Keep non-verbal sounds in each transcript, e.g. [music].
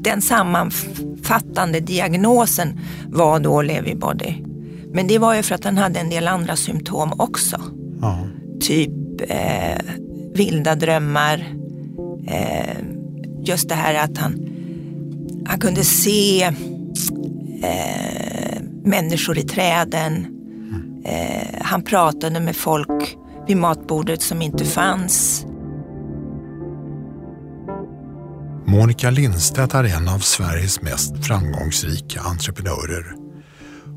Den sammanfattande diagnosen var då Lewy body. Men det var ju för att han hade en del andra symptom också. Ja. Typ eh, vilda drömmar. Eh, just det här att han, han kunde se eh, människor i träden. Eh, han pratade med folk vid matbordet som inte fanns. Monica Lindstedt är en av Sveriges mest framgångsrika entreprenörer.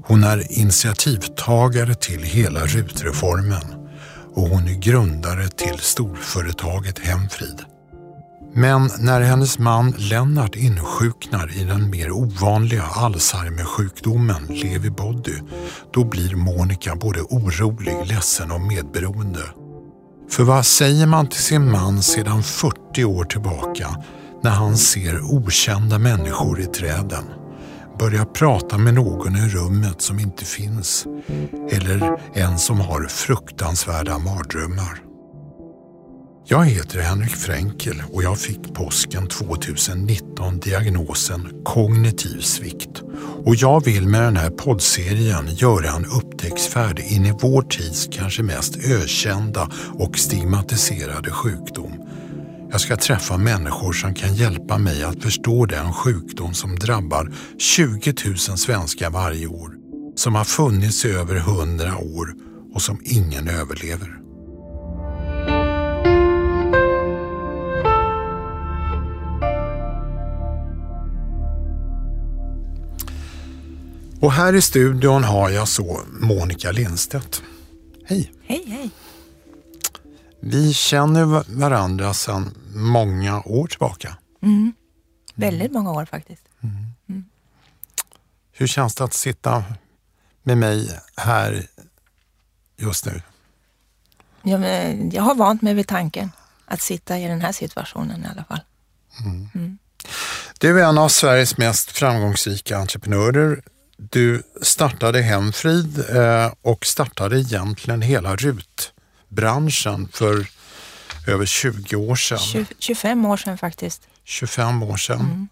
Hon är initiativtagare till hela RUT-reformen och hon är grundare till storföretaget Hemfrid. Men när hennes man Lennart insjuknar i den mer ovanliga Alzheimersjukdomen Lewy body, då blir Monica både orolig, ledsen och medberoende. För vad säger man till sin man sedan 40 år tillbaka när han ser okända människor i träden? Börjar prata med någon i rummet som inte finns eller en som har fruktansvärda mardrömmar. Jag heter Henrik Fränkel och jag fick påsken 2019 diagnosen kognitiv svikt. Och jag vill med den här poddserien göra en upptäcktsfärd in i vår tids kanske mest ökända och stigmatiserade sjukdom. Jag ska träffa människor som kan hjälpa mig att förstå den sjukdom som drabbar 20 000 svenskar varje år, som har funnits i över 100 år och som ingen överlever. Och här i studion har jag så Monica Lindstedt. Hej! Hej, hej! Vi känner varandra sedan många år tillbaka. Mm. Väldigt många år faktiskt. Mm. Mm. Hur känns det att sitta med mig här just nu? Jag, jag har vant mig vid tanken att sitta i den här situationen i alla fall. Mm. Mm. Du är en av Sveriges mest framgångsrika entreprenörer du startade Hemfrid eh, och startade egentligen hela RUT-branschen för över 20 år sedan. 20, 25 år sedan faktiskt. 25 år sedan. Mm.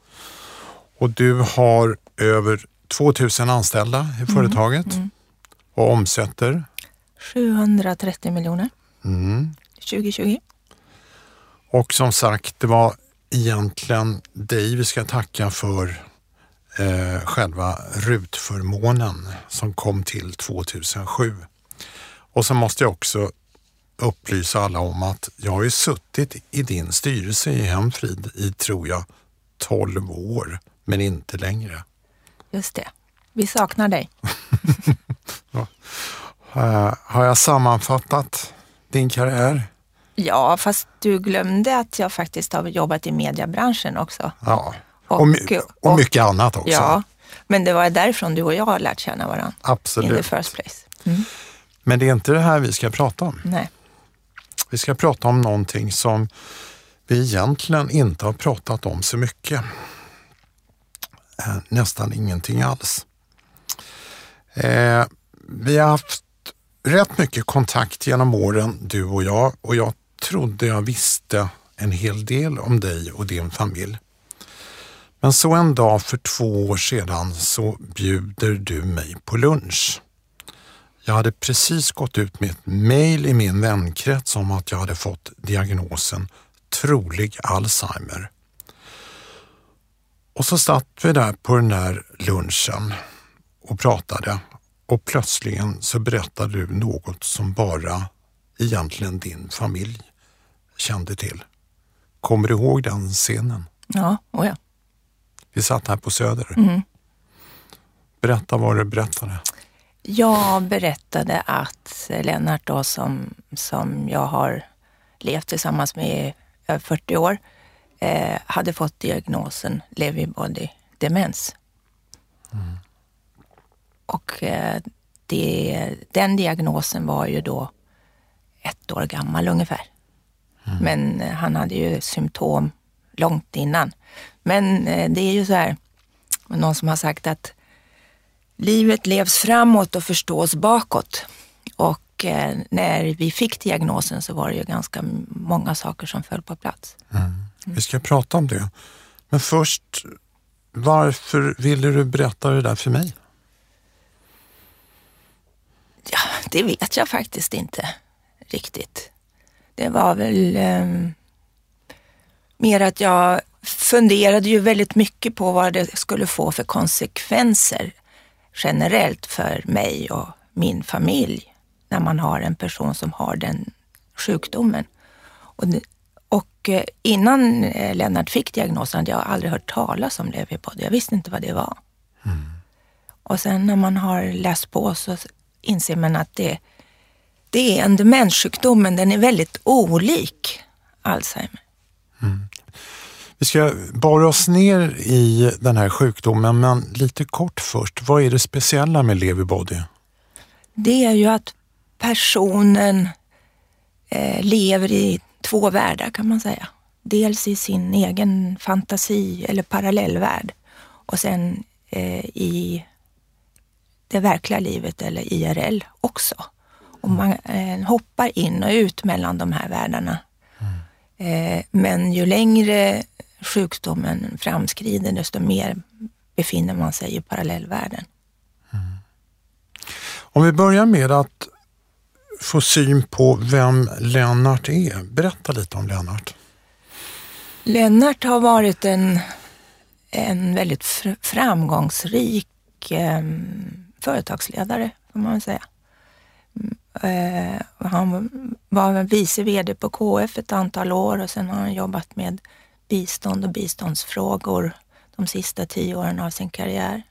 Och du har över 2000 anställda i mm. företaget mm. och omsätter? 730 miljoner mm. 2020. Och som sagt, det var egentligen dig vi ska tacka för eh, själva RUT-förmånen som kom till 2007. Och så måste jag också upplysa alla om att jag har ju suttit i din styrelse i Hemfrid i, tror jag, 12 år, men inte längre. Just det. Vi saknar dig. [laughs] ja. Har jag sammanfattat din karriär? Ja, fast du glömde att jag faktiskt har jobbat i mediebranschen också. Ja, och, och, och, mycket annat också. Ja, men det var därifrån du och jag har lärt känna varandra. Absolut. In the first place. Mm. Men det är inte det här vi ska prata om. Nej. Vi ska prata om någonting som vi egentligen inte har pratat om så mycket. Eh, nästan ingenting alls. Eh, vi har haft rätt mycket kontakt genom åren, du och jag, och jag trodde jag visste en hel del om dig och din familj. Men så en dag för två år sedan så bjuder du mig på lunch. Jag hade precis gått ut med ett mejl i min vänkrets om att jag hade fått diagnosen trolig Alzheimer. Och så satt vi där på den där lunchen och pratade och plötsligen så berättade du något som bara egentligen din familj kände till. Kommer du ihåg den scenen? Ja, oh ja. Vi satt här på Söder. Mm. Berätta vad du berättade. Jag berättade att Lennart då som, som jag har levt tillsammans med i över 40 år eh, hade fått diagnosen Lewy body demens. Mm. Och eh, det, den diagnosen var ju då ett år gammal ungefär. Mm. Men eh, han hade ju symptom långt innan. Men eh, det är ju så här, någon som har sagt att livet levs framåt och förstås bakåt. Och eh, när vi fick diagnosen så var det ju ganska många saker som föll på plats. Mm. Vi ska prata om det. Men först, varför ville du berätta det där för mig? Ja, det vet jag faktiskt inte riktigt. Det var väl eh, mer att jag funderade ju väldigt mycket på vad det skulle få för konsekvenser generellt för mig och min familj när man har en person som har den sjukdomen. Och, och eh, innan eh, Lennart fick diagnosen hade jag aldrig hört talas om leverpod. Jag visste inte vad det var. Mm. Och sen när man har läst på så inser man att det, det är en demenssjukdom, men den är väldigt olik Alzheimer. Mm. Vi ska borra oss ner i den här sjukdomen, men lite kort först. Vad är det speciella med Lewy body? Det är ju att personen eh, lever i två världar kan man säga. Dels i sin egen fantasi eller parallellvärld och sen eh, i det verkliga livet eller IRL också. Och man eh, hoppar in och ut mellan de här världarna. Mm. men ju längre sjukdomen framskrider, desto mer befinner man sig i parallellvärlden. Mm. Om vi börjar med att få syn på vem Lennart är. Berätta lite om Lennart. Lennart har varit en, en väldigt framgångsrik eh, företagsledare, får man säga. Eh, han var vice VD på KF ett antal år och sen har han jobbat med bistånd och biståndsfrågor de sista tio åren av sin karriär.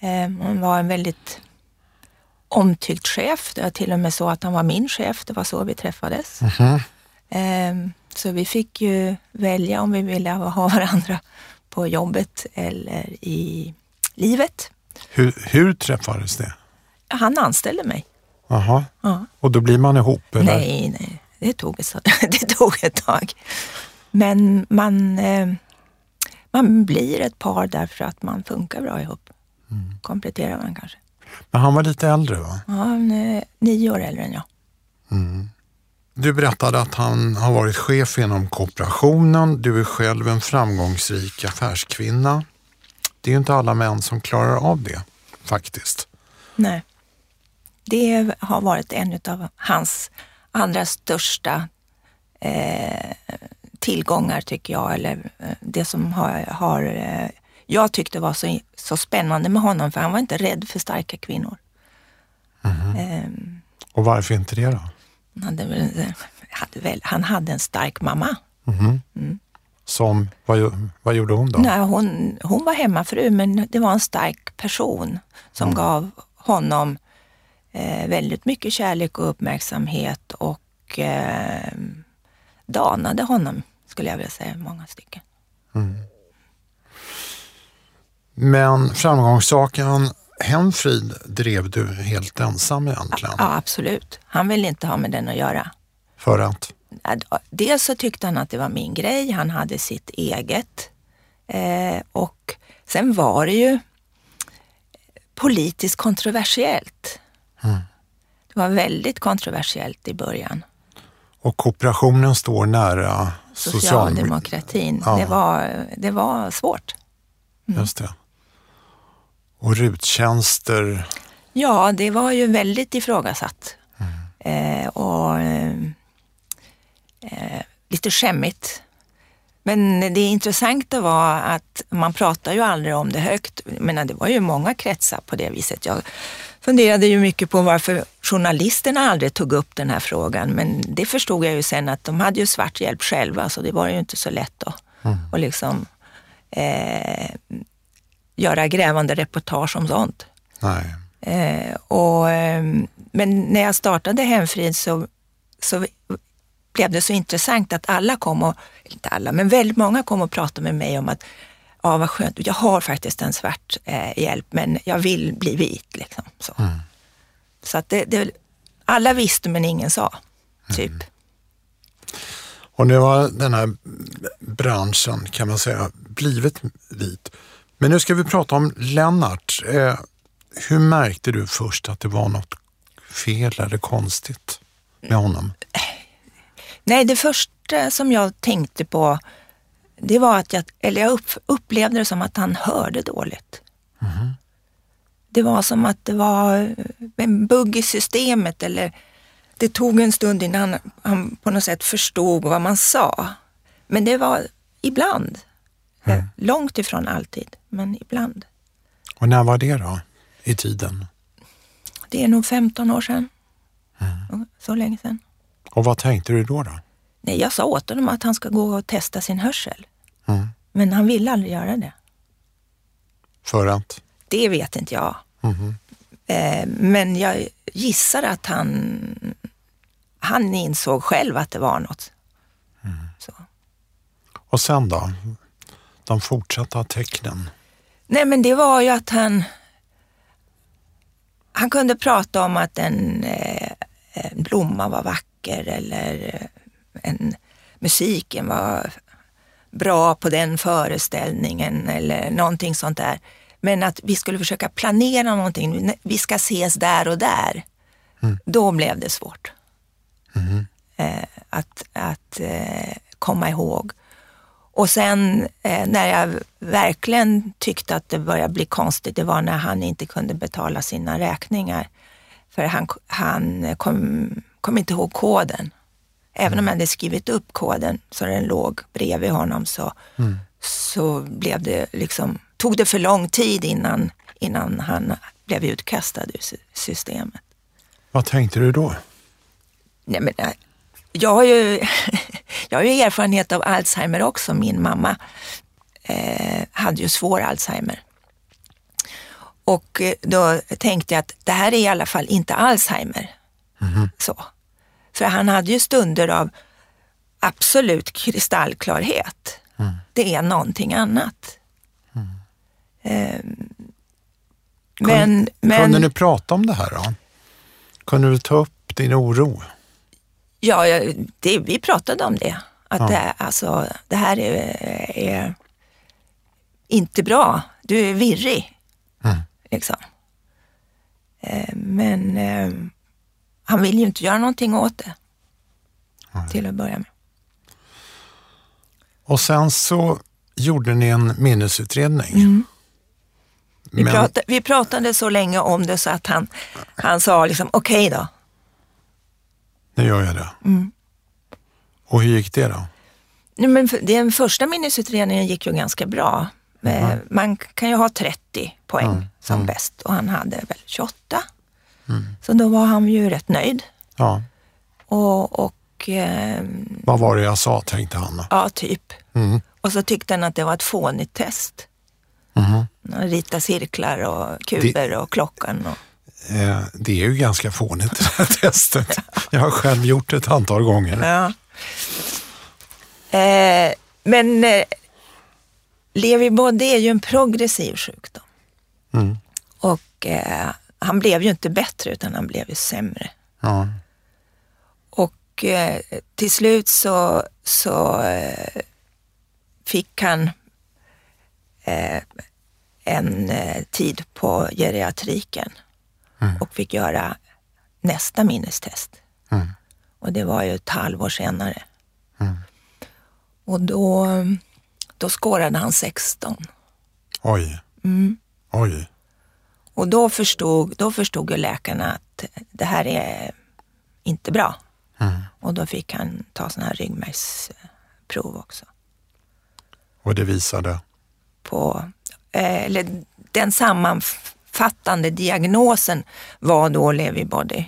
Eh, han var en väldigt omtyckt chef. Det var till och med så att han var min chef. Det var så vi träffades. Mm -hmm. Så vi fick ju välja om vi ville ha [laughs] varandra på jobbet eller i livet. Hur, hur träffades det? Han anställde mig. Jaha, ja. och då blir man ihop? Eller? Nej, nej. Det tog, ett, [laughs] det tog ett tag. Men man, eh, man blir ett par därför att man funkar bra ihop. Mm. Kompletterar man kanske. Men han var lite äldre va? Ja, han är nio år äldre än jag. Mm. Du berättade att han har varit chef inom kooperationen. Du är själv en framgångsrik affärskvinna. Det är ju inte alla män som klarar av det faktiskt. Nej. Det har varit en av hans allra största eh, tillgångar tycker jag, eller eh, det som har, har eh, jag tyckte var så, så spännande med honom, för han var inte rädd för starka kvinnor. Mm. Um, och varför inte det då? Han hade, hade väl, han hade en stark mamma. Mm. Mm. Som, vad, vad gjorde hon då? Nej, hon, hon var hemmafru, men det var en stark person som mm. gav honom eh, väldigt mycket kärlek och uppmärksamhet och eh, danade honom, skulle jag vilja säga, många stycken. Mm. Men framgångssaken Hemfrid drev du helt ensam egentligen? Ja, absolut. Han ville inte ha med den att göra. För att? Dels så tyckte han att det var min grej, han hade sitt eget. Eh, och sen var det ju politiskt kontroversiellt. Mm. Det var väldigt kontroversiellt i början. Och kooperationen står nära socialdemokratin. Ja. Det, var, det var svårt. Mm. Just det. Och ruttjänster? Ja, det var ju väldigt ifrågasatt. Mm. Eh, och eh, lite skämmigt. Men det intressanta var att man pratar ju aldrig om det högt. Men det var ju många kretsar på det viset. Jag funderade ju mycket på varför journalisterna aldrig tog upp den här frågan. Men det förstod jag ju sen att de hade ju svart hjälp själva så det var ju inte så lätt då. Mm. Och liksom eh, göra grävande reportage om sånt. Nej. Eh, och, eh, men när jag startade Hemfrid så, så blev det så intressant att alla kom och, inte alla, men väldigt många kom och pratade med mig om att ja, vad skönt, jag har faktiskt en svart eh, hjälp men jag vill bli vit. Liksom, så mm. så att det, det, alla visste men ingen sa, typ. Mm. Och nu har den här branschen kan man säga blivit vit. Men nu ska vi prata om Lennart. Eh, hur märkte du först att det var något fel eller konstigt med honom? Nej, det första som jag tänkte på, det var att jag, eller jag upp, upplevde det som att han hörde dåligt. Mm. Det var som att det var en bugg i systemet eller det tog en stund innan han på något sätt förstod vad man sa. Men det var ibland. Mm. Långt ifrån alltid, men ibland. Och när var det då, i tiden? Det är nog 15 år sedan. Mm. Så länge sedan. Och vad tänkte du då? då? Nej, jag sa åt honom att han ska gå och testa sin hörsel. Mm. Men han ville aldrig göra det. För att? Det vet inte jag. Mm. Eh, men jag gissar att han, han insåg själv att det var något. Mm. Och sen då? De fortsatta tecknen? Nej men det var ju att han, han kunde prata om att en, eh, en blomma var vacker eller en, musiken var bra på den föreställningen eller någonting sånt där. Men att vi skulle försöka planera någonting, vi ska ses där och där. Mm. Då blev det svårt. Mm. Eh, att att eh, komma ihåg. Och sen eh, när jag verkligen tyckte att det började bli konstigt, det var när han inte kunde betala sina räkningar. För han, han kom, kom inte ihåg koden. Även om jag hade skrivit upp koden så den låg bredvid honom så, mm. så blev det liksom, tog det för lång tid innan, innan han blev utkastad ur systemet. Vad tänkte du då? Nej, men, jag, har ju, [laughs] jag har ju erfarenhet av Alzheimer också. Min mamma eh, hade ju svår Alzheimer. Och eh, då tänkte jag att det här är i alla fall inte Alzheimer. Mm. Så. För han hade ju stunder av absolut kristallklarhet. Mm. Det är någonting annat. Mm. Eh, men, men, kunde ni prata om det här då? Kunde du ta upp din oro? Ja, det, vi pratade om det. Att ja. det, alltså, det här är, är, inte bra. Du är virrig. Mm. Liksom. Eh, men eh, han vill ju inte göra någonting åt det. Mm. Till att börja med. Och sen så gjorde ni en minnesutredning. Mm. Vi, Men... pratade, vi, pratade, så länge om det så att han, han sa liksom okej okay då. Nu gör jag det. Mm. Och hur gick det då? Nej, men den första minnesutredningen gick ju ganska bra. Mm. Man kan ju ha 30 poäng mm. som mm. bäst och han hade väl 28. Mm. Så då var han ju rätt nöjd. Ja. Och, och eh, Vad var det jag sa, tänkte han. Ja, typ. Mm. Och så tyckte han att det var ett fånigt test. Mm. Rita cirklar och kuber det, och klockan. Och... Eh, det är ju ganska fånigt det här [laughs] testet. Jag har själv gjort det ett antal gånger. Ja. Eh, men eh, Lewy är ju en progressiv sjukdom. Mm. Och eh, han blev ju inte bättre utan han blev ju sämre. Ja. Och eh, till slut så, så eh, fick han eh, en eh, tid på geriatriken mm. och fick göra nästa minnestest. Mm. Och det var ju ett halvår senare. Mm. Och då, då skårade han 16. Oj. Mm. Oj. Och då förstod, då förstod ju läkarna att det här är inte bra. Mm. Och då fick han ta sådana här ryggmärgsprov också. Och det visade? På, eh, eller den sammanfattande diagnosen var då Lewy body.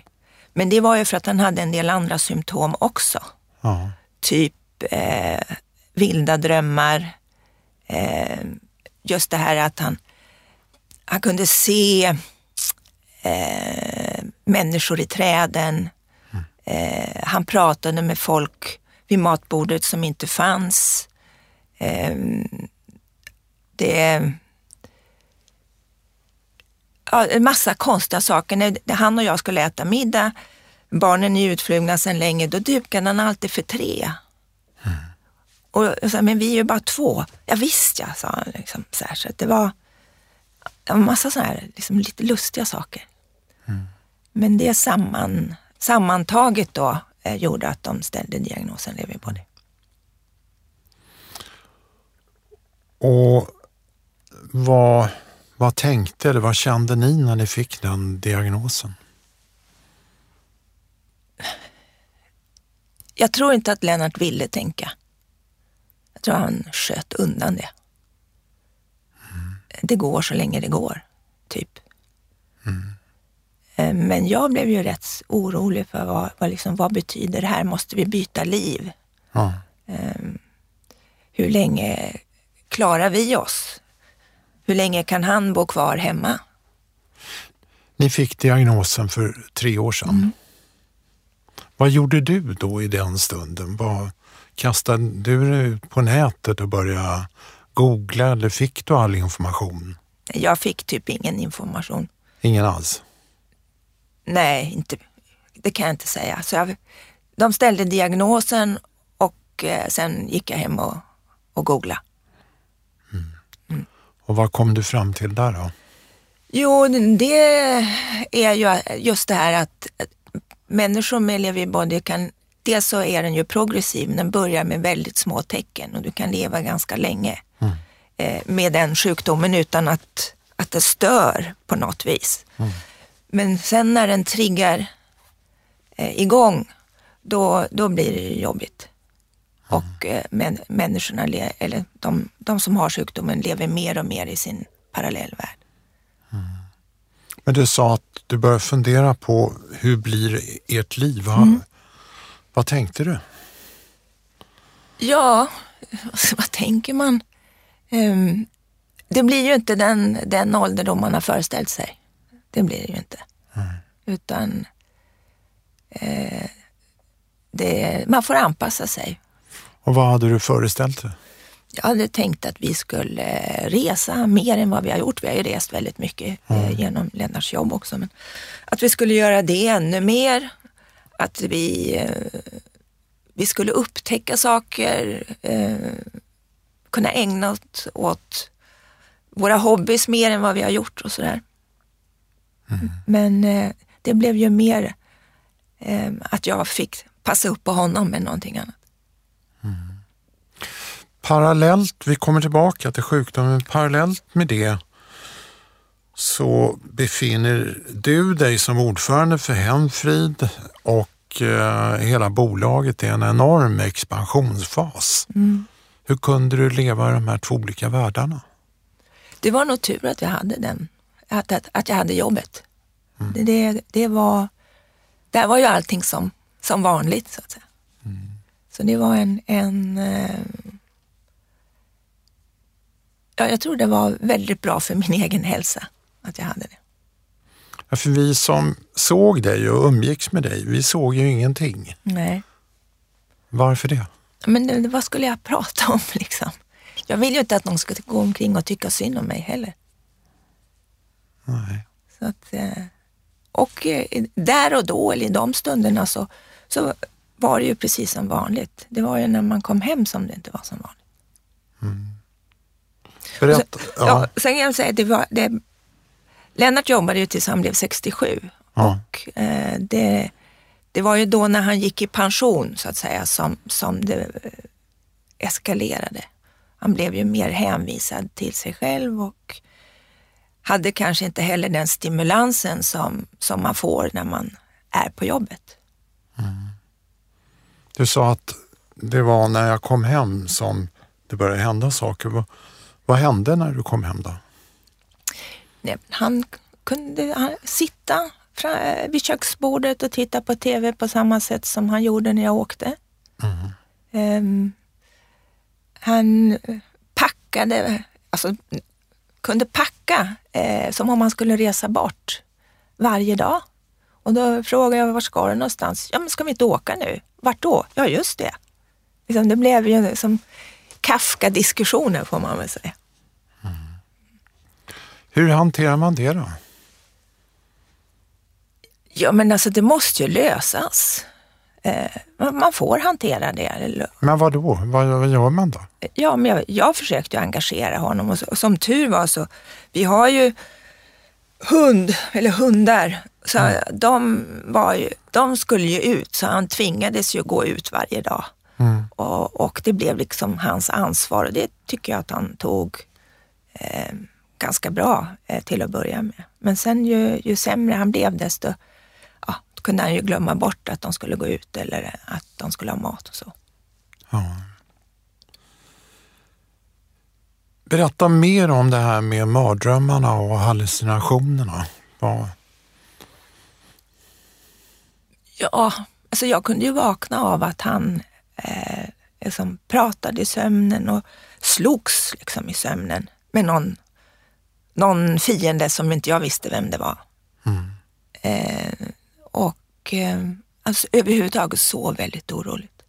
Men det var ju för att han hade en del andra symptom också. Ja. Typ eh, vilda drömmar, eh, just det här att han han kunde se eh, människor i träden. Mm. Eh, han pratade med folk vid matbordet som inte fanns. Eh, det ja, en massa konstiga saker. När han och jag skulle äta middag, barnen är utflugna sedan länge, då dukade han alltid för tre. Mm. Och jag sa, men vi är ju bara två. Ja, visst ja, sa han. Liksom, så, här, så det var en massa sådana här liksom, lite lustiga saker. Mm. men det samman, sammantaget då eh, gjorde att de ställde diagnosen leverbody. Och vad, vad tänkte eller vad kände ni när ni fick den diagnosen? Jag tror inte att Lennart ville tänka. Jag tror han sköt undan det. Det går så länge det går, typ. Mm. Men jag blev ju rätt orolig för vad, vad, liksom, vad betyder det här? Måste vi byta liv? Ja. Um, hur länge klarar vi oss? Hur länge kan han bo kvar hemma? Ni fick diagnosen för tre år sedan. Mm. Vad gjorde du då i den stunden? Vad, kastade du dig ut på nätet och började googla eller fick du all information? Jag fick typ ingen information. Ingen alls? Nej, inte, det kan jag inte säga. Så jag, de ställde diagnosen och eh, sen gick jag hem och, och googlade. Mm. Mm. Och vad kom du fram till där då? Jo, det är ju just det här att människor med Lewy body kan, dels så är den ju progressiv, den börjar med väldigt små tecken och du kan leva ganska länge med den sjukdomen utan att, att det stör på något vis. Mm. Men sen när den triggar eh, igång, då, då blir det jobbigt. Mm. Och eh, men, människorna, eller de, de som har sjukdomen lever mer och mer i sin parallellvärld. Mm. Men du sa att du började fundera på hur blir ert liv? Vad, mm. vad tänkte du? Ja, [laughs] vad tänker man? Um, det blir ju inte den, den ålderdom man har föreställt sig. Det blir det ju inte. Mm. Utan eh, det, man får anpassa sig. Och vad hade du föreställt dig? Jag hade tänkt att vi skulle resa mer än vad vi har gjort. Vi har ju rest väldigt mycket eh, mm. genom Lennarts jobb också. Men att vi skulle göra det ännu mer. Att vi, eh, vi skulle upptäcka saker, eh, kunna ägna oss åt våra hobbys mer än vad vi har gjort och sådär. Mm. Men det blev ju mer att jag fick passa upp på honom än någonting annat. Mm. Parallellt, vi kommer tillbaka till sjukdomen, parallellt med det så befinner du dig som ordförande för Hemfrid och eh, hela bolaget i en enorm expansionsfas. Mm. Hur kunde du leva i de här två olika världarna? Det var nog tur att jag hade den, att, att, att jag hade jobbet. Mm. Det, det, det, var, där var ju allting som, som vanligt så att säga. Mm. Så det var en, en eh, ja, jag tror det var väldigt bra för min [laughs] egen hälsa att jag hade det. Ja, för vi som såg dig och umgicks med dig, vi såg ju ingenting. Nej. Varför det? Men vad skulle jag prata om [laughs] liksom? Jag vill ju inte att någon ska gå omkring och tycka synd om mig heller. Nej. Så att, eh, och eh, där och då, eller i de stunderna, så, så var det ju precis som vanligt. Det var ju när man kom hem som det inte var som vanligt. Mm. Berätta. Sen, ja. ja. sen kan jag säga det var, det, Lennart jobbade ju tills han blev 67 ja. och eh, det, det var ju då när han gick i pension så att säga som, som det eh, eskalerade. Han blev ju mer hänvisad till sig själv och hade kanske inte heller den stimulansen som, som man får när man är på jobbet. Mm. Du sa att det var när jag kom hem som det började hända saker. Vad hände när du kom hem då? Nej, han kunde han, sitta vid köksbordet och titta på TV på samma sätt som han gjorde när jag åkte. Mm. Um, han packade, alltså kunde packa eh, som om han skulle resa bort varje dag. Och då frågade jag, var ska du någonstans? Ja, men ska vi inte åka nu? Vart då? Ja, just det. Liksom, det blev ju som Kafka-diskussioner får man väl säga. Mm. Hur hanterar man det då? Ja men alltså det måste ju lösas. Eh, man får hantera det. Men vad då? Vad, gör man då? Ja, men jag, jag försökte engagera honom och, och, som tur var så, vi har ju hund, eller hundar Så mm. de, var ju, de skulle ju ut, så han tvingades ju gå ut varje dag. Mm. Och, och, det blev liksom hans ansvar och det tycker jag att han tog eh, ganska bra eh, till att börja med. Men sen ju, ju sämre han blev desto ja, kunde han ju glömma bort att de skulle gå ut eller att de skulle ha mat och så. Ja. Berätta mer om det här med mardrömmarna och hallucinationerna. Vad, Ja, alltså jag kunde ju vakna av att han eh, liksom pratade i sömnen och slogs liksom i sömnen med någon, någon fiende som inte jag visste vem det var. Mm. Eh, och eh, alltså överhuvudtaget så väldigt oroligt.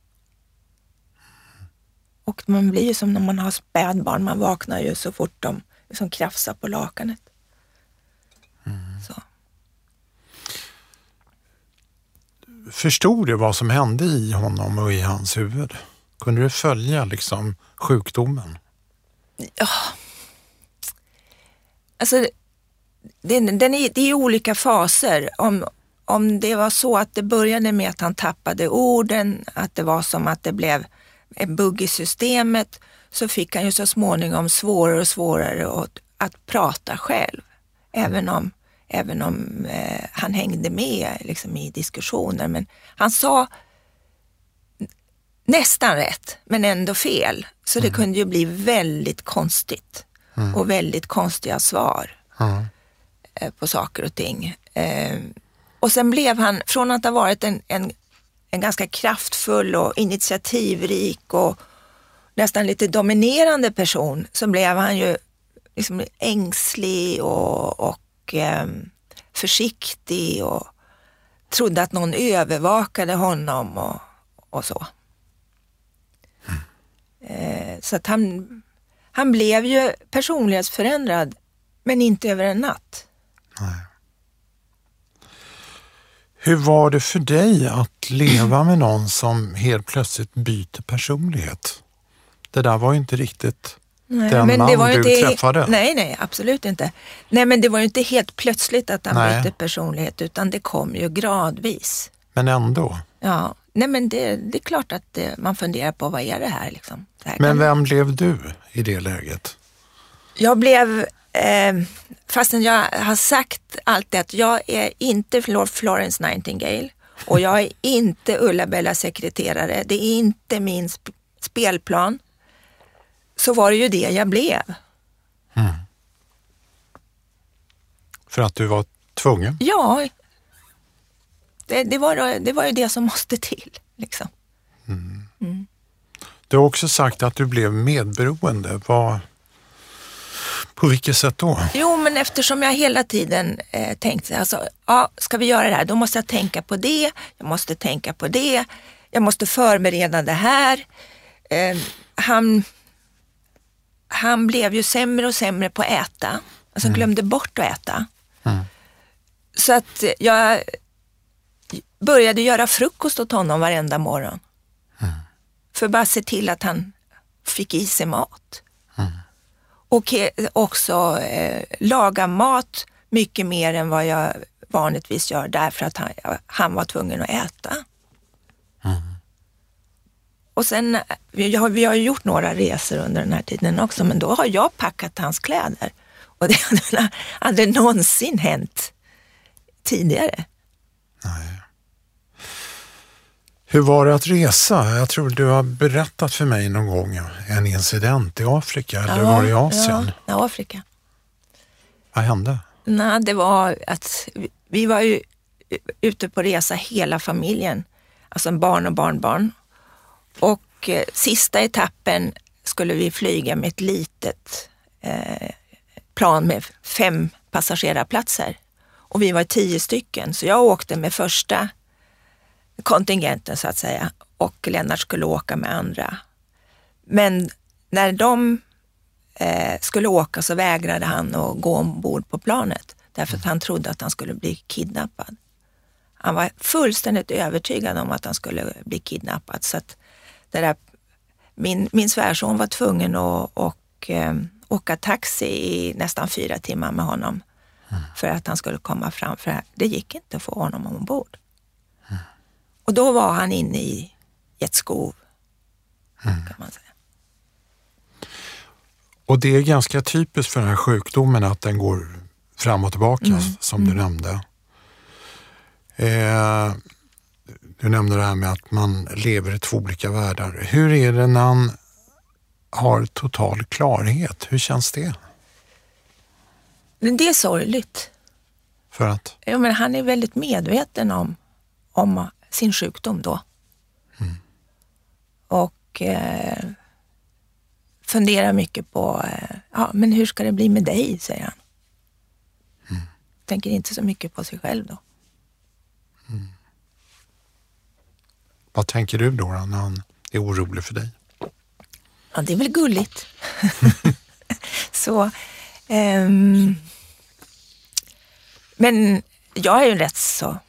Och man blir ju som när man har spädbarn, man vaknar ju så fort de liksom krafsar på lakanet. Mm. Så. förstod du vad som hände i honom och i hans huvud? Kunde du följa liksom sjukdomen? Ja. Alltså, den, den är, det är olika faser. Om, om det var så att det började med att han tappade orden, att det var som att det blev en bugg i systemet, så fick han ju så småningom svårare och svårare att, att prata själv. Även om även om eh, han hängde med liksom, i diskussioner. Men han sa nästan rätt, men ändå fel. Så mm. det kunde ju bli väldigt konstigt mm. och väldigt konstiga svar mm. eh, på saker och ting. Och sen blev han, från att ha varit en, en, en ganska kraftfull och initiativrik och nästan lite dominerande person, så blev han ju liksom ängslig och, och eh, försiktig och trodde att någon övervakade honom och, och så. Mm. Eh, så att han, han blev ju personlighetsförändrad, men inte över en natt. Nej. Hur var det för dig att leva med någon som helt plötsligt byter personlighet? Det där var ju inte riktigt Nej, den man du inte, träffade? Nej, nej, absolut inte. Nej, men det var ju inte helt plötsligt att han nej. bytte personlighet, utan det kom ju gradvis. Men ändå? Ja, nej men det, det är klart att det, man funderar på vad är det här liksom. Det här men vem blev du i det läget? Jag blev, eh, fastän jag har sagt alltid att jag är inte Florence Nightingale och jag är inte Ulla-Bella sekreterare. Det är inte min sp spelplan så var det ju det jag blev. Mm. För att du var tvungen? Ja, det, det, var, det var ju det som måste till. Liksom. Mm. Mm. Du har också sagt att du blev medberoende. Vad, på vilket sätt då? Jo, men eftersom jag hela tiden eh, tänkte, alltså, ja, ska vi göra det här, då måste jag tänka på det, jag måste tänka på det, jag måste förbereda det här. Eh, han han blev ju sämre och sämre på att äta. Alltså mm. glömde bort att äta. Mm. Så att jag började göra frukost åt honom varenda morgon. Mm. För att bara se till att han fick i sig mat. Mm. Och också eh, laga mat mycket mer än vad jag vanligtvis gör därför att han, han var tvungen att äta. Mm. Och sen, vi har, vi har gjort några resor under den här tiden också, men då har jag packat hans kläder. Och det [laughs] hade aldrig någonsin hänt tidigare. Nej. Hur var det att resa? Jag tror du har berättat för mig någon gång en incident i Afrika, eller ja, var det i Asien? Ja, Afrika. Vad hände? Nej, det var att vi var ju ute på resa hela familjen, alltså barn och barnbarn. Och eh, sista etappen skulle vi flyga med ett litet eh, plan med fem passagerarplatser. Och vi var tio stycken, så jag åkte med första kontingenten så att säga och Lennart skulle åka med andra. Men när de eh, skulle åka så vägrade han att gå ombord på planet därför att han trodde att han skulle bli kidnappad. Han var fullständigt övertygad om att han skulle bli kidnappad så att det där, min, min svärson var tvungen att och, eh, åka taxi i nästan fyra timmar med honom mm. för att han skulle komma fram. För det gick inte att få honom ombord. Och då var han inne i ett skov, mm. kan man säga. Och det är ganska typiskt för den här sjukdomen att den går fram och tillbaka mm. som du mm. nämnde. Eh, du nämnde det här med att man lever i två olika världar. Hur är det när man har total klarhet? Hur känns det? Men det är sorgligt. För att? Ja, men han är väldigt medveten om, om sin sjukdom då. Mm. Och eh, funderar mycket på, eh, ja, men hur ska det bli med dig, säger han. Mm. Tänker inte så mycket på sig själv då. Mm. Vad tänker du då, när han är orolig för dig? Ja, det är väl gulligt. [laughs] så, um, men jag är ju rätt så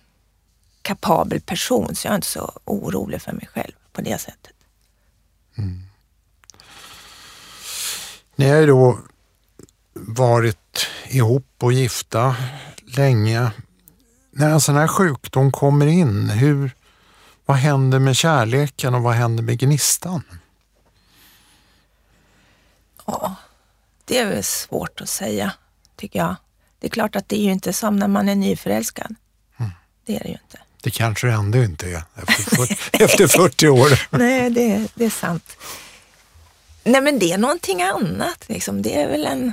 kapabel person så jag är inte så orolig för mig själv på det sättet. Mm. Ni har ju då varit ihop och gifta länge. När en sån här sjukdom kommer in, hur, vad händer med kärleken och vad händer med gnistan? Ja, det är väl svårt att säga, tycker jag. Det är klart att det är ju inte som när man är nyförälskad. Mm. Det är det ju inte. Det kanske det ändå inte är efter [laughs] 40, efter 40 år. Nej, det, det är sant. Nej, men det är någonting annat. Liksom. Det är väl en...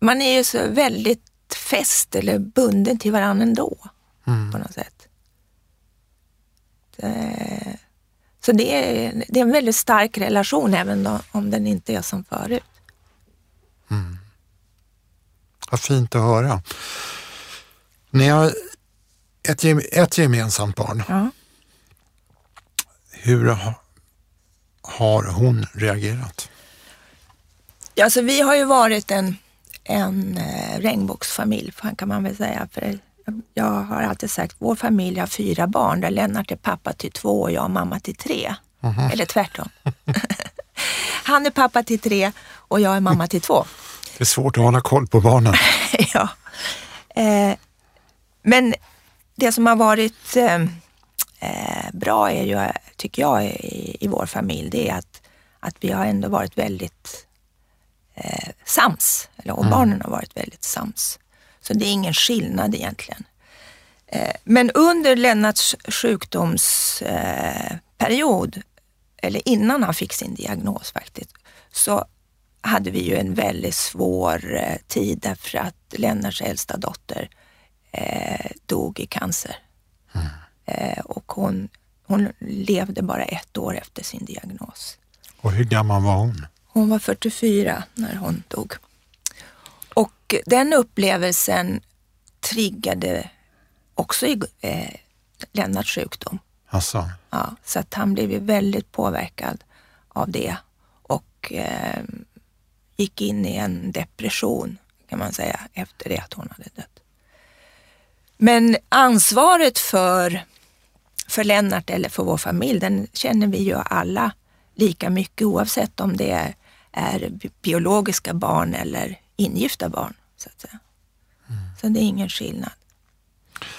Man är ju så väldigt fäst eller bunden till varandra ändå, mm. på något sätt. Det... Så det är, det är en väldigt stark relation även då, om den inte är som förut. Mm. Vad fint att höra. Ni har ett, ett gemensamt barn. Ja. Hur har hon reagerat? Alltså, vi har ju varit en, en eh, regnbågsfamilj kan man väl säga. För jag har alltid sagt vår familj har fyra barn där Lennart är pappa till två och jag är mamma till tre. Mm -hmm. Eller tvärtom. [laughs] Han är pappa till tre och jag är mamma till två. Det är svårt att hålla koll på barnen. [laughs] ja. Eh, men det som har varit eh, eh, bra är ju, tycker jag, i, i, vår familj, det är att, att vi har ändå varit väldigt eh, sams. Eller, och mm. barnen har varit väldigt sams. Så det är ingen skillnad egentligen. Eh, men under Lennarts sjukdomsperiod, eh, eller innan han fick sin diagnos faktiskt, så hade vi ju en väldigt svår eh, tid därför att Lennarts äldsta dotter eh, dog i cancer. Mm. Eh, och hon, hon levde bara ett år efter sin diagnos. Och hur gammal var hon? Hon var 44 när hon dog. Och den upplevelsen triggade också i eh, Lennarts sjukdom. Asså. Ja, så att han blev ju väldigt påverkad av det och eh, gick in i en depression kan man säga efter det att hon hade dött. Men ansvaret för, för Lennart eller för vår familj, den känner vi ju alla lika mycket oavsett om det är, är biologiska barn eller ingifta barn. Så, att säga. Mm. så det är ingen skillnad.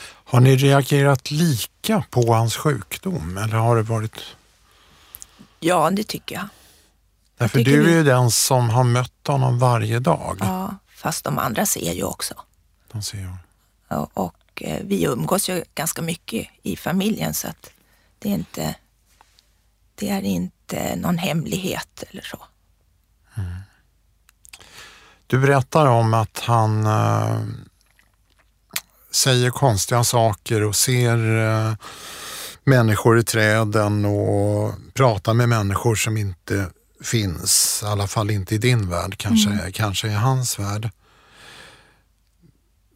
Har ni reagerat lika på hans sjukdom eller har det varit? Ja, det tycker jag. Därför jag du är ju den som har mött honom varje dag. Ja, fast de andra ser ju också. De ser ju. Och, och eh, vi umgås ju ganska mycket i familjen så att det är inte, det är inte någon hemlighet eller så. Mm. Du berättar om att han äh, säger konstiga saker och ser äh, människor i träden och pratar med människor som inte finns, i alla fall inte i din värld, kanske, mm. kanske i hans värld.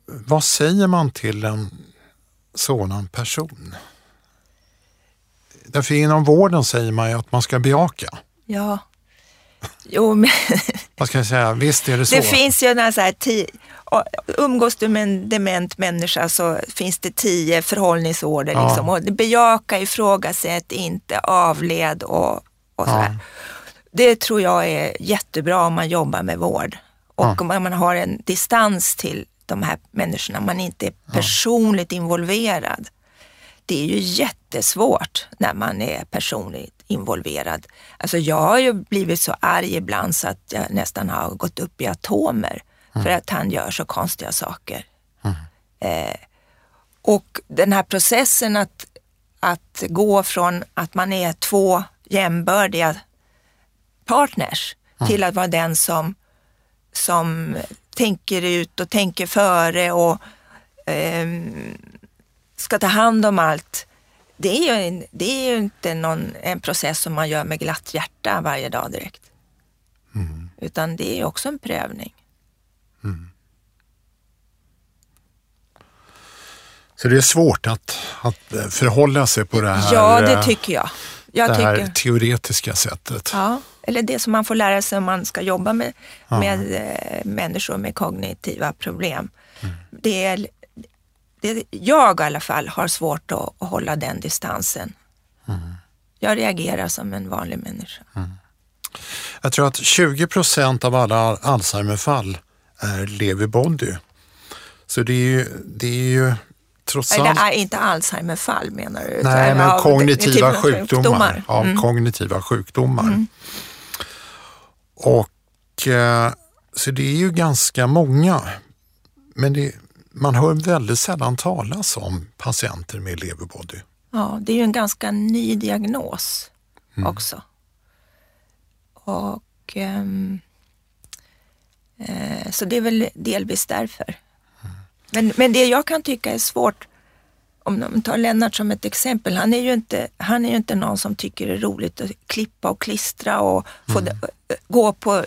Vad säger man till en sådan person? Därför inom vården säger man ju att man ska bejaka. Ja, jo men... [laughs] Vad ska jag säga, visst är det så. Det finns ju några så här umgås du med en dement människa så finns det tio förhållningsorder. Ja. Liksom. Och bejaka, ifrågasätt, inte avled och, och så ja. Det tror jag är jättebra om man jobbar med vård och Ja. om man har en distans till de här människorna, man inte är personligt involverad. Det är ju jättesvårt när man är personligt involverad. Alltså jag har ju blivit så arg ibland så att jag nästan har gått upp i atomer för att han gör så konstiga saker. Eh, och den här processen att, att gå från att man är två jämbördiga partners till att vara den som, som tänker ut och tänker före och ehm, ska ta hand om allt. Det är ju, en, det är ju inte någon, en process som man gör med glatt hjärta varje dag direkt. Utan det är också en prövning. Så det är svårt att, att förhålla sig på det här, ja, det eh, tycker jag. jag det här tycker. teoretiska sättet. Ja, eller det som man får lära sig om man ska jobba med, med eh, människor med kognitiva problem. Det är, det, jag i alla fall har svårt att, att hålla den distansen. Jag reagerar som en vanlig människa. Jag tror att 20 procent av alla Alzheimerfall är lewy body. Så det är ju, det är ju trots Eller allt... är inte Alzheimerfall menar du? Nej, men av kognitiva typen av sjukdomar. Ja, Mm. kognitiva sjukdomar. Och eh, Så det är ju ganska många. Men det, man hör väldigt sällan talas om patienter med lewy body. Ja, det är ju en ganska ny diagnos Mm. också. Och ehm, eh, Så det är väl delvis därför. Mm. Men, men det jag kan tycka är svårt, om man tar Lennart som ett exempel, han är ju inte, han är ju inte någon som tycker det är roligt att klippa och klistra och få Mm. det, gå på,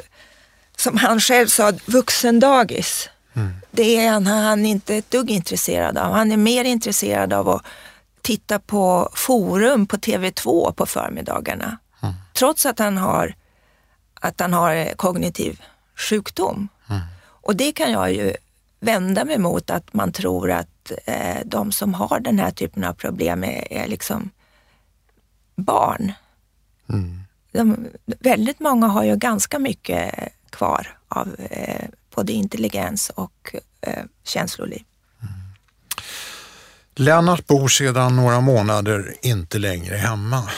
som han själv sa, vuxendagis. Mm. Det är han, han är inte ett dugg intresserad av. Han är mer intresserad av att titta på forum på TV2 på förmiddagarna. Trots att han har, att han har eh, kognitiv sjukdom. Och det kan jag ju vända mig mot att man tror att eh, de som har den här typen av problem är, är liksom barn. De, väldigt många har ju ganska mycket kvar av eh, både intelligens och eh, känsloliv. Lennart bor sedan några månader inte längre hemma.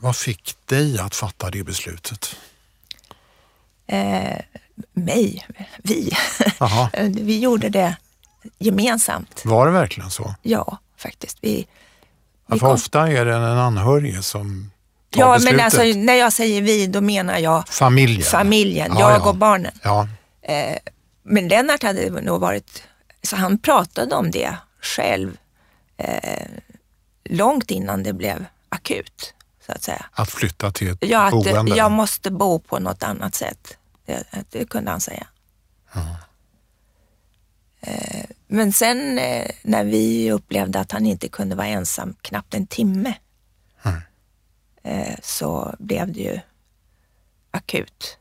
Vad fick dig att fatta det beslutet? Eh, mig, vi. [laughs] Vi gjorde det gemensamt. Var det verkligen så? Ja, faktiskt. Vi, Ja, vi kom- ofta är det en anhörig som tar ja, beslutet. men alltså, när jag säger vi, då menar jag Familjen. familjen, Ja, jag ja. och barnen. Ja, Eh, men Lennart hade nog varit, så han pratade om det själv eh, långt innan det blev akut, så att säga. att flytta till ett Ja, att boende. jag måste bo på något annat sätt. Det, det kunde han säga. Eh, Men sen eh, när vi upplevde att han inte kunde vara ensam knappt en timme eh, så blev det ju akut.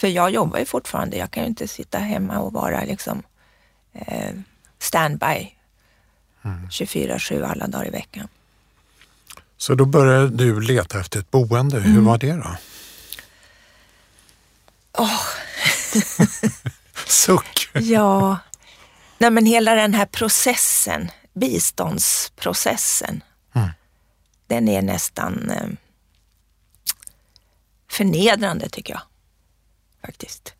För jag jobbar ju fortfarande. Jag kan ju inte sitta hemma och vara liksom standby 24-7 alla dagar i veckan. Så då började du leta efter ett boende. Mm. Hur var det då? [laughs] Suck! Ja, nej men hela den här processen, biståndsprocessen, den är nästan eh, förnedrande tycker jag. Faktiskt.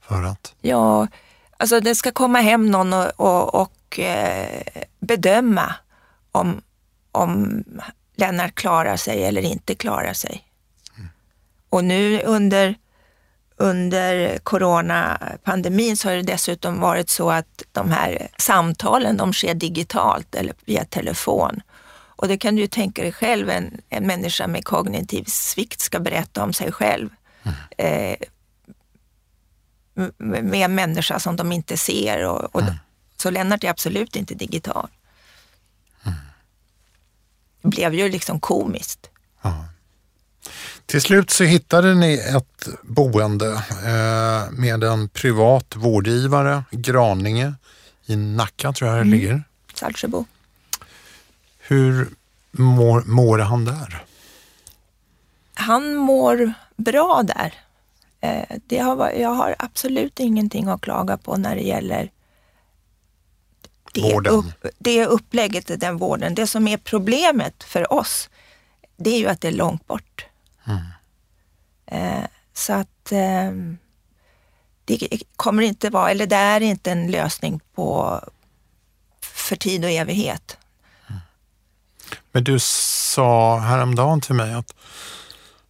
För att? Ja, alltså det ska komma hem någon och, och, och eh, bedöma om, om Lennart klarar sig eller inte klarar sig. Och nu under, under coronapandemin så har det dessutom varit så att de här samtalen de sker digitalt eller via telefon. Och det kan du ju tänka dig själv, en, en människa med kognitiv svikt ska berätta om sig själv. Eh, m- med en människa som de inte ser. Och, och Så Lennart är absolut inte digital. Det blev ju liksom komiskt. Ja. Till slut så hittade ni ett boende eh, med en privat vårdgivare, Graninge i Nacka tror jag det ligger. Saltsjöbo. Hur mår, mår han där? han mår bra där. Eh, det har, jag har absolut ingenting att klaga på när det gäller det, upp, det upplägget, den vården. Det som är problemet för oss, det är ju att det är långt bort. Mm. Eh, så att eh, det kommer inte vara, eller det är inte en lösning på för tid och evighet. Mm. Men du sa häromdagen till mig att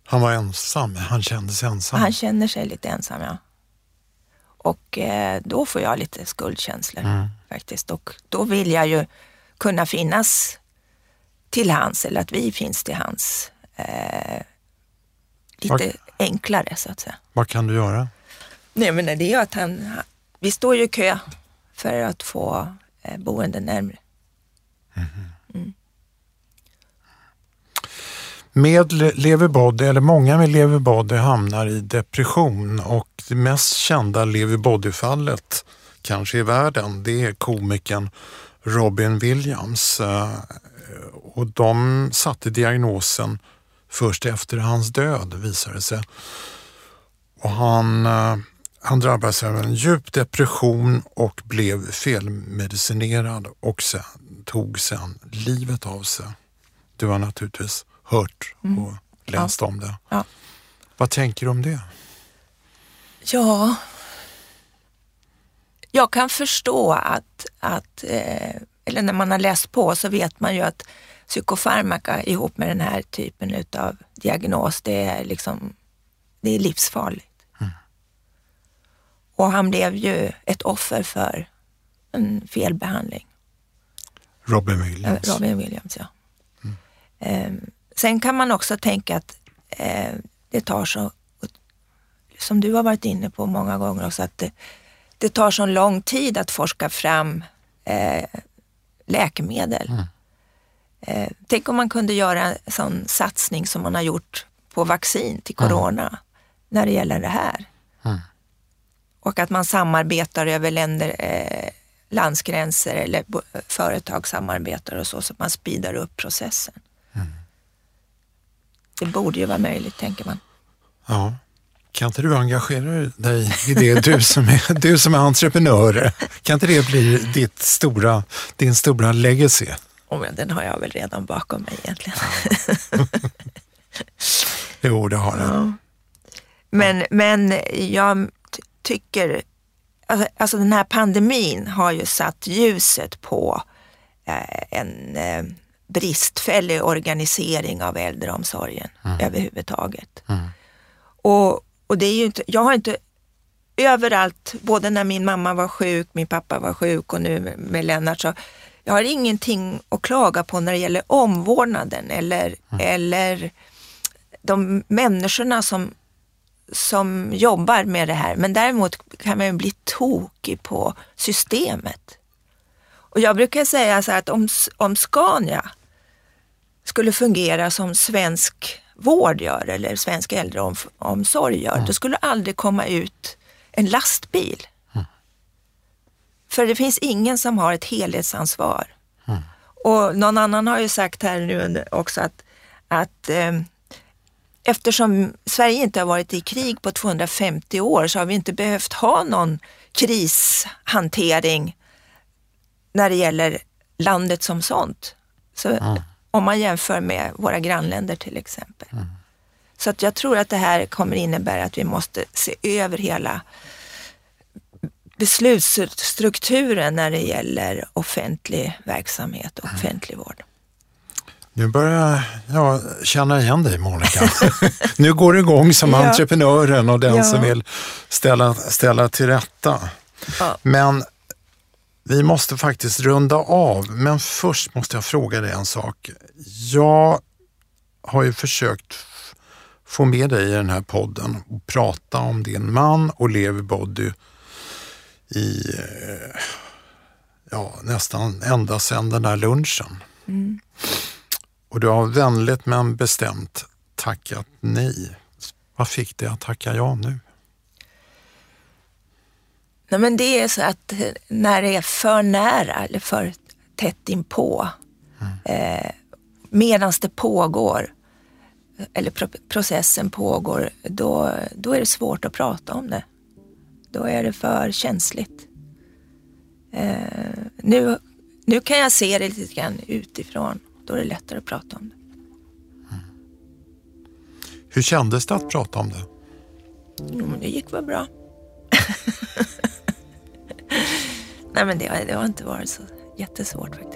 han var ensam, han kände sig ensam. Han känner sig lite ensam, ja. Och eh, då får jag lite skuldkänslor mm. faktiskt. Och då vill jag ju kunna finnas till hans, eller att vi finns till hans. Lite vad, enklare så att säga. Vad kan du göra? Nej men det är ju att han, vi står ju i kö för att få eh, boende närmre. Mm. Mm. Med leverbody, eller många med leverbody hamnar i depression och det mest kända leverbody-fallet kanske i världen, det är komikern Robin Williams. Eh, och de satte diagnosen först efter hans död visade det sig. Och han, eh, han drabbades av en djup depression och blev felmedicinerad och sen, tog sen livet av sig. Du har naturligtvis hört och mm. läst ja. om det. Ja. Vad tänker du om det? Ja, jag kan förstå att, att eh, eller när man har läst på så vet man ju att psykofarmaka ihop med den här typen av diagnos, det är, liksom, det är livsfarligt. Mm. Och han blev ju ett offer för en felbehandling. Robin Williams. Robin Williams, ja. Mm. Eh, sen kan man också tänka att eh, det tar så, som du har varit inne på många gånger också, att det, det tar så lång tid att forska fram eh, läkemedel. Mm. Eh, tänk om man kunde göra en sån satsning som man har gjort på vaccin till corona mm. när det gäller det här. Mm. Och att man samarbetar över länder, eh, landsgränser eller företag samarbetar och så, så att man speedar upp processen. Mm. Det borde ju vara möjligt, tänker man. Ja. Kan inte du engagera dig i det, du som är, du som är entreprenör? Kan inte det bli ditt stora, din stora legacy? Oh, den har jag väl redan bakom mig egentligen. [laughs] jo, det har den. Ja. Men, men jag tycker, alltså, alltså, den här pandemin har ju satt ljuset på eh, en eh, bristfällig organisering av äldreomsorgen mm. överhuvudtaget. Mm. Och, och det är ju inte, jag har inte överallt, både när min mamma var sjuk, min pappa var sjuk och nu med Lennart, så jag har ingenting att klaga på när det gäller omvårdnaden eller, mm. eller de människorna som, som jobbar med det här. Men däremot kan man ju bli tokig på systemet. Och jag brukar säga så att om, om Scania skulle fungera som svensk vård gör eller svensk äldreomsorg gör, mm. då skulle aldrig komma ut en lastbil för det finns ingen som har ett helhetsansvar. Mm. Och någon annan har ju sagt här nu också att, att eh, eftersom Sverige inte har varit i krig på 250 år så har vi inte behövt ha någon krishantering när det gäller landet som sånt. Så, mm. Om man jämför med våra grannländer till exempel. Mm. Så att jag tror att det här kommer innebära att vi måste se över hela beslutsstrukturen när det gäller offentlig verksamhet och offentlig vård. Nu börjar jag känna igen dig Monica. [laughs] nu går det igång som ja. entreprenören och den ja. som vill ställa, ställa till rätta. Ja. Men vi måste faktiskt runda av, men först måste jag fråga dig en sak. Jag har ju försökt få med dig i den här podden och prata om din man och Levi Body i eh, ja, nästan ända sedan den där lunchen. Mm. Och du har vänligt men bestämt tackat nej. Vad fick dig att tacka ja nu? Nej, men det är så att när det är för nära eller för tätt inpå, mm. eh, medan det pågår, eller pro processen pågår, då, då är det svårt att prata om det. Då är det för känsligt. Eh, nu, nu kan jag se det lite grann utifrån. Då är det lättare att prata om det. Mm. Hur kändes det att prata om det? Jo, men det gick väl bra. [laughs] Nej, men det, det har inte varit så jättesvårt faktiskt.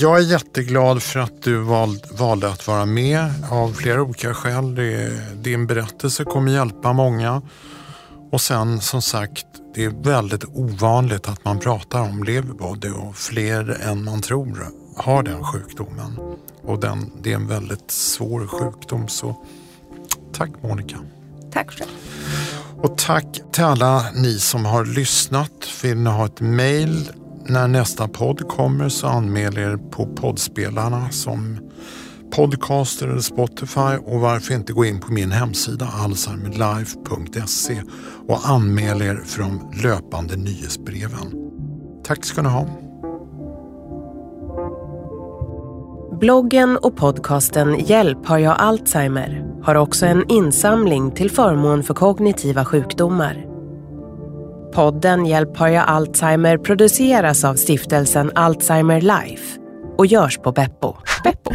Jag är jätteglad för att du val, valde att vara med av flera olika skäl. Det, din berättelse kommer hjälpa många. Och sen som sagt, det är väldigt ovanligt att man pratar om leverbody och fler än man tror har den sjukdomen. Och den, det är en väldigt svår sjukdom. Så tack Monica. Tack själv. Och tack till alla ni som har lyssnat. Vill ni ha ett mail när nästa podd kommer så anmäl er på poddspelarna som Podcaster eller Spotify och varför inte gå in på min hemsida alzheimerlife.se och anmäl er för de löpande nyhetsbreven. Tack ska ni ha. Bloggen och podcasten Hjälp har jag Alzheimer har också en insamling till förmån för kognitiva sjukdomar. Podden Hjälp har jag Alzheimer produceras av stiftelsen Alzheimer Life och görs på Beppo. Beppo.